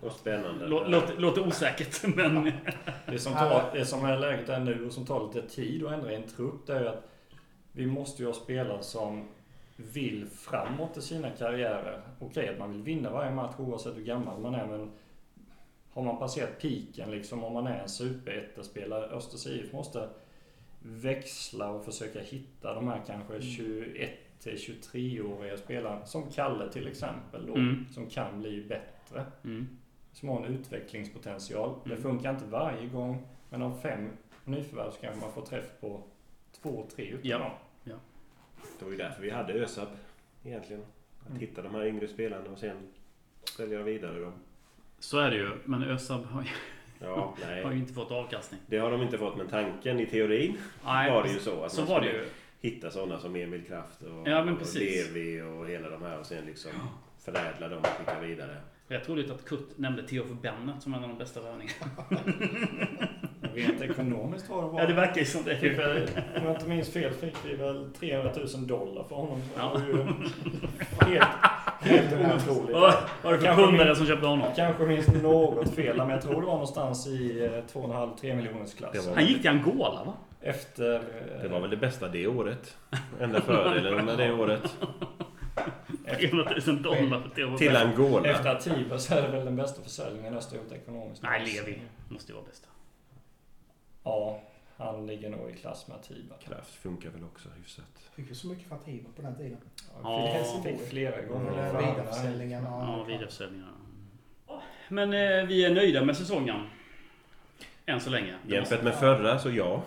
Och spännande.
Lå- Låter, låter osäkert, men...
Det som, tar, det som är läget är nu och som tar lite tid att ändra i en trupp det är ju att vi måste ju ha spelare som vill framåt i sina karriärer. Okej att man vill vinna varje match oavsett hur gammal man är men har man passerat piken liksom om man är en superettaspelare. Östers IF måste växla och försöka hitta de här kanske 21 till 23-åriga spelarna som Kalle till exempel då,
Mm.
som kan bli bättre
Mm.
Som har en utvecklingspotential. Det
Mm.
funkar inte varje gång, men om fem nyförvärv så kanske man får träff på två, tre utav
Ja.
dem.
Det var ju därför vi hade ÖSAB egentligen. Att
Mm.
hitta de här yngre spelarna och sen sälja vidare dem.
Så är det ju. Men ÖSAB har, ju-
Ja,
har ju inte fått avkastning.
Det har de inte fått, men tanken i teorin
Nej,
var det ju så. Att
så
man
var det
skulle
ju.
hitta sådana som Emil Kraft och,
Ja,
och. Levi och hela de här och sen liksom förädla dem och skicka vidare.
Rätt roligt att Kurt nämnde Theo för Bennet som en av de bästa värvningarna.
Men Rent ekonomiskt var det bra.
Ja, det verkar ju som det.
Fick väl, om jag inte minns fel fick vi väl 300 000 dollar för honom. Det var ju helt, helt otroligt.
Vad var det för
Kanske
pundare som köpte honom?
Kanske minns något fel, men jag tror det var någonstans i 2,5-3 miljoners
var-
Han gick till Angola va?
Efter... eh,
Det var väl det bästa det året. Enda fördelen med det året.
300 000 dollar för
Till. Angola.
Efter Atiba så är det väl den bästa försäljningen Öster gjort ekonomiskt.
Nej, Levi måste ju vara bästa.
Ja, han ligger nog i klass med Atiba.
Kraft funkar väl också hyfsat.
Fick vi så mycket för Atiba på den tiden?
Ja.
Fick, fick flera gånger.
Vidareförsäljningen.
Ja, vidareförsäljningar. Men eh, vi är nöjda med säsongen. Än så länge.
Jämfört med förra så ja.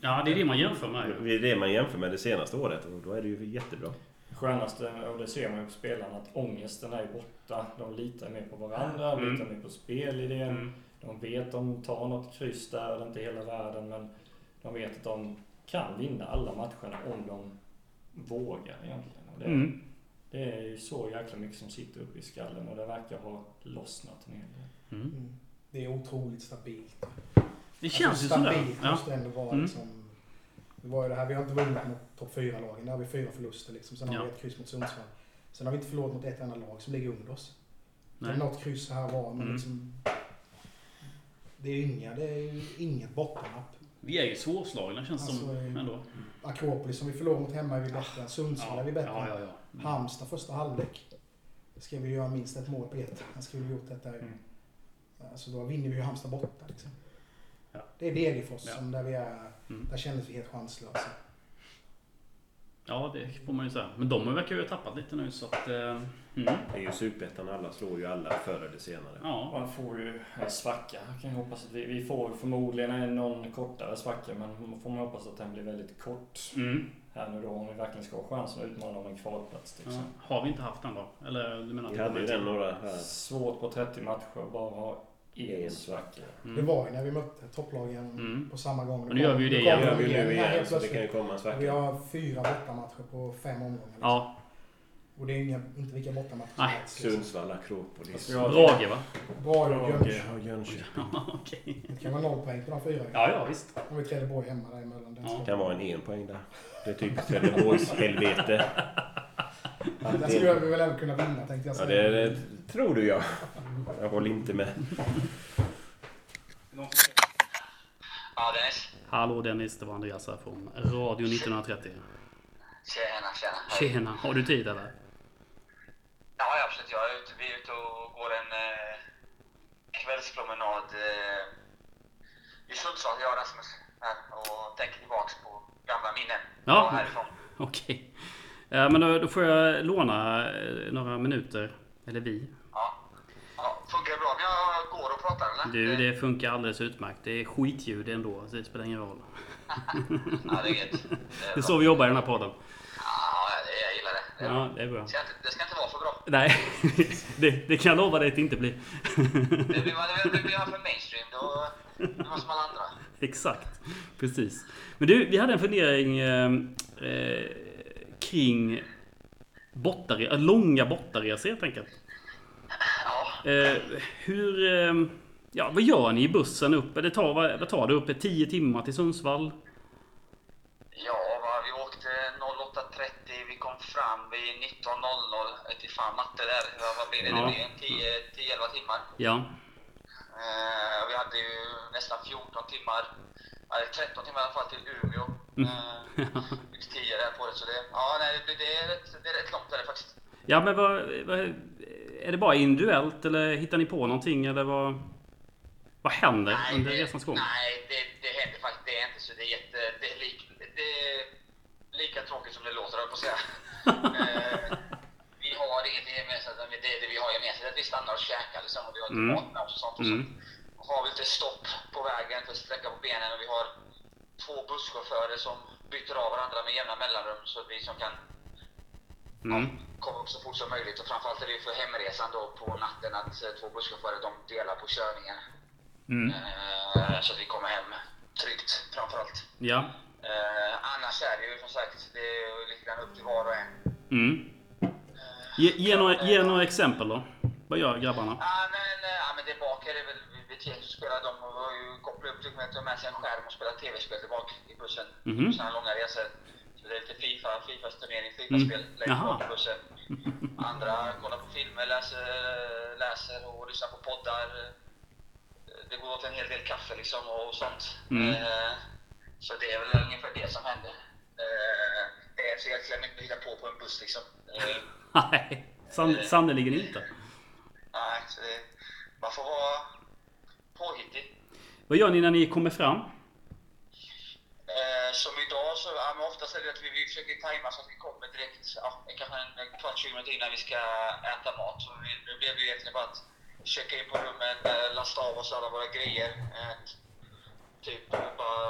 Ja, det är det man jämför med.
Det är det man jämför med det senaste året och då är det ju jättebra.
Skönaste, och det ser man ju på spelarna, att ångesten är ju borta. De litar mer på varandra,
Mm.
litar mer på spelidén.
Mm.
De vet att de tar något kryss där, det är inte hela världen, men de vet att de kan vinna alla matcherna om de vågar egentligen. Och det,
Mm.
det är ju så jäkla mycket som sitter uppe i skallen och det verkar ha lossnat en hel del.
Mm.
Mm. Det är otroligt stabilt.
Det känns ju
alltså,
sådär.
stabilt
Ja.
måste ändå vara
Mm.
liksom... Det var ju det här, vi har inte vunnit mot topp 4-lagen. Där har vi fyra förluster liksom. Sen har
Ja.
vi ett kryss mot Sundsvall. Sen har vi inte förlorat mot ett enda lag som ligger under oss. Det
Nej.
är något kryss här var, men
Mm.
liksom... Det är ju inga, det är ju inget bottennapp.
Vi är ju svårslagna känns det som
Alltså, eh,
ändå.
Akropolis som vi förlorar mot hemma är vi bättre. Sundsvall är vi bättre.
Ja, ja, ja. Mm.
Halmstad första halvlek. Ska vi göra minst ett mål på ett. Han skulle gjort detta.
Mm.
Så då vinner vi ju Halmstad borta. Liksom.
Ja.
Det är Degerfors
Ja.
som där vi är.
Mm.
Där kändes vi helt chanslösa.
Ja, det får man ju säga. Men de verkar ju ha tappat lite nu så att... Eh, mm.
Det är ju superettan. Alla slår ju alla förr eller senare.
Ja.
Man får ju en svacka. Jag kan hoppas att vi, vi får förmodligen en någon kortare svacka men man får man hoppas att den blir väldigt kort
Mm.
här nu då om vi verkligen ska ha chansen att utmana om en kvalplats. Till
ja. Har vi inte haft den då? Eller du menar
Vi hade ju den
till?
några här.
Svårt på 30 matcher bara ha en
En
svacka.
Det
Mm.
var ju när vi mötte topplagen
Mm.
på samma gång.
Men nu gör vi ju det igen.
Det gör
de
vi nu igen så det kan ju komma en
Och Vi
svacka.
har fyra bortamatcher på fem omgångar. Liksom.
Ja.
Och det är inga, inte vilka bortamatcher som helst. Liksom.
Sundsvall, Akropolis.
Brage va?
Brage
Jönköping.
och Jönköping.
Ja, Okej.
Det kan vara noll poäng på de fyra.
Ja, ja visst.
Har vi Trelleborg hemma däremellan. Den
Ja.
Det kan vara en en poäng där. Det är typiskt Trelleborgs helvete.
Den skulle vi väl även kunna vinna tänkte jag
Ja,
säga.
det, det tror du ja. Jag håller inte med.
Ja, Dennis.
Hallå Dennis, det var Andreas här från Radio 1930.
Tjena, tjena. Hej.
Tjena, har du tid eller?
Ja, ja, absolut. Jag är ute, vi är ute och går en eh, kvällspromenad eh, i Sundsvall, jag och Rasmus. Här, och tänker tillbaks på gamla minnen.
Ja.
Ja, härifrån.
Okej. Ja, men då, då får jag låna eh, några minuter. Eller vi.
Ja. ja. Funkar det bra om jag går och pratar eller?
Du, det funkar alldeles utmärkt. Det är skitljud ändå, så det spelar ingen roll.
Ja, det är gött. Det är,
Det är så vi jobbar i den här podden.
Ja, jag gillar det. det.
Ja, det är bra.
Det, ska inte, det ska inte vara för bra.
Nej, det, det kan jag lova dig att det inte blir.
Det blir man det blir man för mainstream. Då blir man som alla andra.
Exakt, precis. Men du, vi hade en fundering eh, eh, kring bortare, äh, långa bortaresor e helt enkelt.
Ja.
Eh, hur... Eh, ja, vad gör ni i bussen upp? Det tar, vad, vad tar det upp? 10 timmar till Sundsvall?
Ja, va, vi åkte 08.30. Vi kom fram vid 19.00. Till fan matte där. Vad blir det?
Ja.
Det blir 10-11 timmar.
Ja.
Eh, vi hade ju nästan 14 timmar. Nej, 13 timmar i alla fall till Umeå. Mm. Eh, 10 där på det. Så det, ja, nej, det, det, är, rätt, det är rätt långt där faktiskt.
Ja, men vad, vad, är det bara individuellt eller hittar ni på någonting eller vad, vad händer nej,
under
resans gång?
Nej, det, det händer faktiskt det är inte så. Det är, jätte, det är, lik, det är lika tråkigt som det låter, jag på att säga. Eh, vi har ingenting gemensamt, det, det vi har gemensamt är att vi stannar och käkar liksom, och vi har lite
mm.
mat med oss och sånt. Och
mm.
så har vi lite stopp på vägen för att sträcka på benen och vi har två busschaufförer som byter av varandra med jämna mellanrum så att vi som kan
Mm.
komma upp så fort som möjligt. Och framförallt är det ju för hemresan då på natten att eh, två busschaufförer de delar på körningen.
Mm.
Eh, så att vi kommer hem tryggt framförallt.
Ja.
Eh, annars är det ju som sagt, det är ju lite grann upp till var och en.
Mm. Ge, ge, några, ge några exempel då. Vad gör grabbarna?
Ja men, ja, men det bak är det väl Vitesse som spelar. De har ju kopplat upp med att ta med sig en skärm och spela tv-spel tillbaka i bussen.
Mhm.
Sådana långa resor. Så det är lite Fifa, Fifas turnering, Fifa-spel
Mm.
längst bak i bussen. Andra kollar på filmer, läser, läser och lyssnar på poddar. Det går åt en hel del kaffe liksom och sånt.
Mm.
Eh, Så det är väl ungefär det som händer. Eh, Det är så jäkla mycket att hitta på på en buss liksom. Eh,
Nej, san, sannerligen inte.
Nej, så det, man får vara påhittig.
Vad gör ni när ni kommer fram?
Eh, som idag så, ja, men oftast är det att vi, vi försöker tajma så att vi kommer direkt, ja, kanske en, kvart, 20 minuter innan vi ska äta mat. Så vi, nu blev det egentligen bara att checka in på rummen, eh, lasta av oss alla våra grejer. Eh, typ bara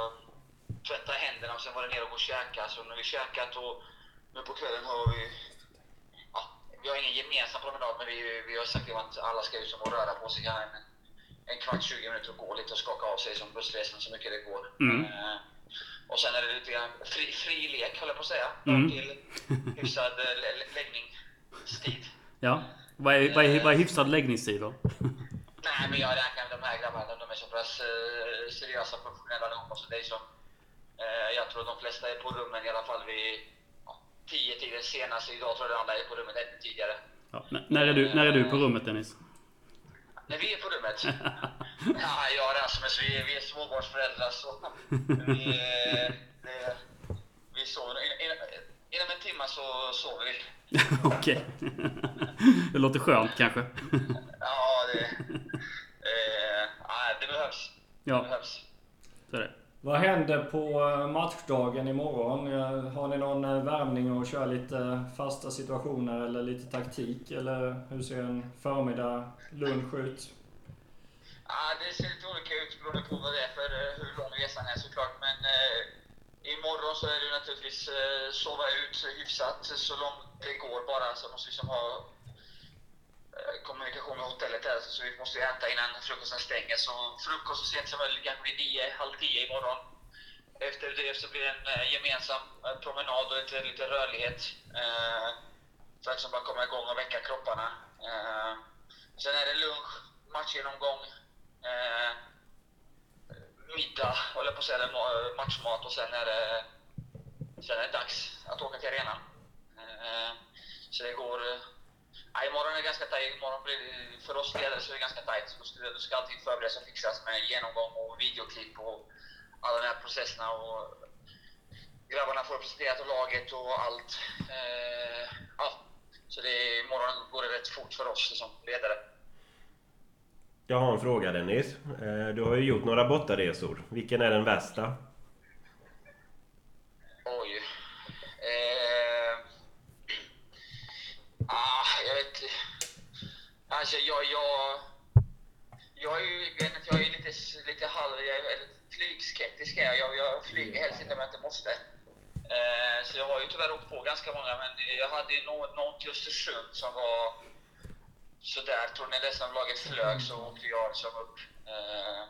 tvätta händerna och sen var det ner och gå och käka. Så när vi käkat och nu på kvällen har vi, vi har ingen gemensam promenad men vi, vi har sagt att alla ska ut och röra på sig här en, en kvart, 20 minuter och gå lite och skaka av sig som bussresan så mycket det går.
Mm.
Eh, och sen är det lite grann fri, fri lek, höll jag på att säga.
Mm.
Till hyfsad eh, lä- lä- läggningstid.
Ja. Vad är, vad är, vad är hyfsad läggningstid då?
Nej, men jag räknar med de här grabbarna. De är så pass eh, seriösa professionella allihopa. Så det är som, eh, jag tror de flesta är på rummen i alla fall vid ja, 10 tiden senast. Idag tror jag alla är på rummet ännu tidigare.
Ja, när, är du, när är du på rummet Dennis?
När vi är på rummet? ja, jag och Rasmus, vi, vi är småbarnsföräldrar så vi, det, vi sover. In, in, inom en timme så sover vi.
Okej. Det låter skönt kanske.
Ja, det, eh, det behövs. Det
Ja,
behövs.
så är det.
Vad händer på eh, matchdagen imorgon? Eh, har ni någon eh, värmning och kör lite fasta situationer eller lite taktik? Eller hur ser en förmiddag, lunch ut?
Ja, det ser lite olika ut beroende på vad det är för hur lång resan är såklart. Men eh, imorgon så är det ju naturligtvis eh, sova ut hyfsat så långt det går bara. Så måste liksom ha Eh, kommunikation med hotellet där. Så vi måste ju äta innan frukosten stänger. Så frukost så sent som möjligt, kanske vid nio, halv tio imorgon. Efter det så blir det en eh, gemensam eh, promenad och lite, lite rörlighet. Eh, för att liksom bara komma igång och väcka kropparna. Eh, sen är det lunch, matchgenomgång, eh, middag, håller jag på att säga, matchmat och sen är det, sen är det dags att åka till arenan. Eh, så det går... Ja, imorgon är det ganska tajt. Imorgon blir det, för oss ledare så är det ganska tajt. Då ska, då ska allting förberedas och fixas med genomgång och videoklipp och alla de här processerna. Och grabbarna får presenterat och laget och allt. Eh, ja, så det, imorgon går det rätt fort för oss som ledare.
Jag har en fråga Dennis. Eh, du har ju gjort några bortaresor. Vilken är den värsta?
Oj. Eh, ah, jag vet Alltså jag, jag, jag är ju jag är lite, lite halv, jag är flygskeptisk. är Jag, jag, flyger helst inte om jag inte måste. Eh, så jag har ju tyvärr åkt på ganska många, men jag hade ju någon, någon till Östersund som var sådär. Tror ni det som laget flög så åkte jag liksom upp eh,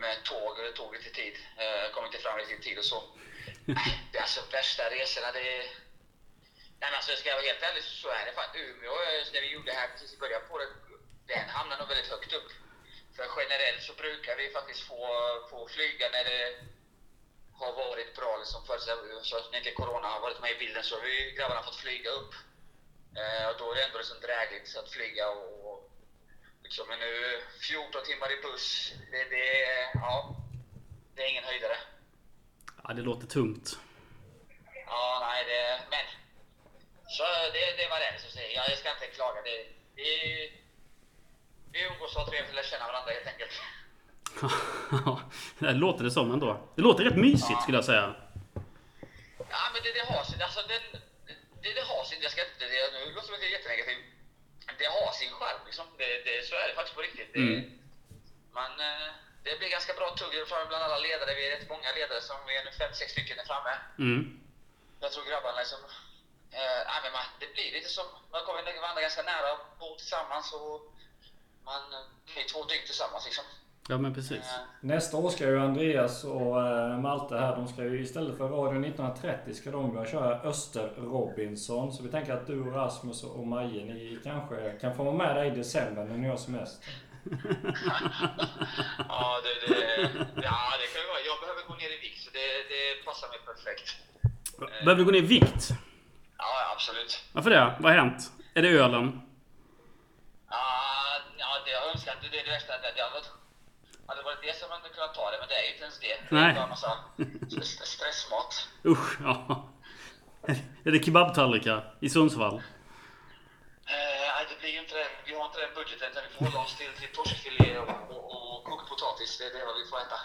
med tåg, och det tog lite tid. Eh, kom inte fram riktigt i tid och så. Nej, det är alltså värsta resorna, det är... Men alltså, ska jag vara helt ärlig så är det fan Umeå, eh, när vi gjorde det här precis i början på det, den hamnar nog väldigt högt upp. För generellt så brukar vi faktiskt få, få flyga när det har varit bra liksom för så när inte corona har varit med i bilden så har vi grabbarna fått flyga upp. Eh, och då är det ändå liksom drägligt att flyga och, och liksom, men nu 14 timmar i buss, det, det, är- ja, det är ingen höjdare.
Ja, det låter tungt.
Ja, nej, det... Men... Så det, det var det säger. Jag ska inte klaga. Det, vi, vi umgås har trevligt och lär känna varandra helt enkelt.
det låter det som ändå. Det låter rätt mysigt skulle jag säga.
Ja, men det, det har sin... Alltså, den, det, det har sin... Jag ska inte... Det, nu låter det jättenegativt. Det har sin charm liksom. Det, det, så är det faktiskt på riktigt. Det,
Mm.
Man, eh, det blir ganska bra tugg bland alla ledare. Vi är rätt många ledare som vi är nu fem, sex stycken är framme.
Mm.
Jag tror grabbarna liksom... Eh, nej, men man, det blir lite som... Man kommer varandra ganska nära och bor tillsammans och... Man blir två dygn tillsammans liksom.
Ja, men precis.
Eh,
Nästa år ska ju Andreas och eh, Malte här, de ska ju istället för Radio 1930 ska de börja köra Öster Robinson. Så vi tänker att du Rasmus och Maje, ni kanske kan få vara med dig i december när ni har semester.
ja, det, det, ja, det kan ju vara. Jag behöver gå ner i vikt så det, det passar mig perfekt.
Behöver du gå ner i vikt?
Ja, absolut.
Varför det? Vad har hänt? Är det ölen?
Ja, ja, det jag önskar inte det är det värsta. Det, det hade varit, hade varit det som man hade kunnat ta det, men det är ju inte ens det. Det
Nej.
är bara massa st- stressmat.
Usch, ja. Är det kebabtallrikar i Sundsvall?
Eh, nej, det blir ju inte det. Vi har inte den budgeten, utan vi får hålla oss till, till torskfilé och, och, och kokt potatis. Det är det vi får äta.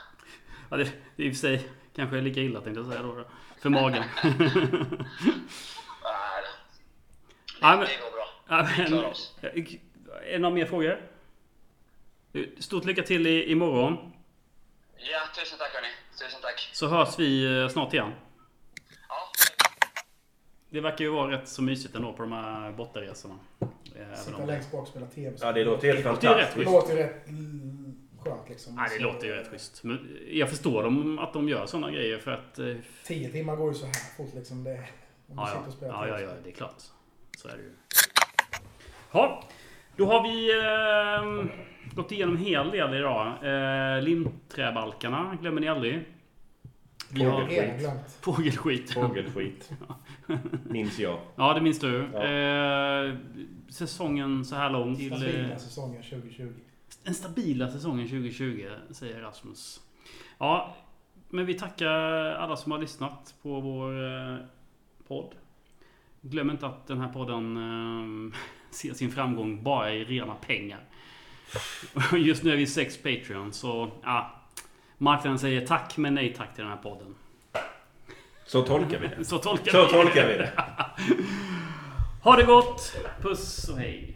Ja, det, det är i och för sig kanske är lika illa tänkte jag säga då. För magen.
Nej, det,
Ja, men-
det går bra.
Ja,
Vi klarar
men,
oss.
är det några mer frågor? Stort lycka till i, imorgon.
Ja, tusen tack hörni. Tusen tack.
Så hörs vi eh, snart igen.
Ja,
Det verkar ju vara rätt så mysigt ändå på de här bortaresorna. Eh,
Sitta längst bak och spela tv
Ja, det låter helt
Det låter ju rätt
Det
fantastiskt.
låter ju rätt skönt liksom.
Nej, det låter ju rätt schysst. Men jag förstår dem att de gör sådana grejer för att... eh,
Tio timmar går ju så här fort liksom. Det, om du
Ja,
sitter och spelar
ja, ja, ja, det är klart. Så är det ju. Ja, då har vi eh, gått igenom en hel del idag. Eh, limträbalkarna glömmer ni aldrig. Vi har
Fågelskit.
Fågelskit.
Fågelskit. Minns jag.
Ja, det minns du.
Ja.
Eh, säsongen så här lång till...
Stabila säsongen 2020.
den stabila säsongen 2020, säger Rasmus. Ja, men vi tackar alla som har lyssnat på vår eh, podd. Glöm inte att den här podden eh, ser sin framgång bara i rena pengar. Just nu är vi sex Patreon, så ja. Marknaden säger tack men nej tack till den här podden.
Så tolkar vi det.
Så tolkar
Så
vi
tolkar vi det.
Ha det gott! Puss och hej!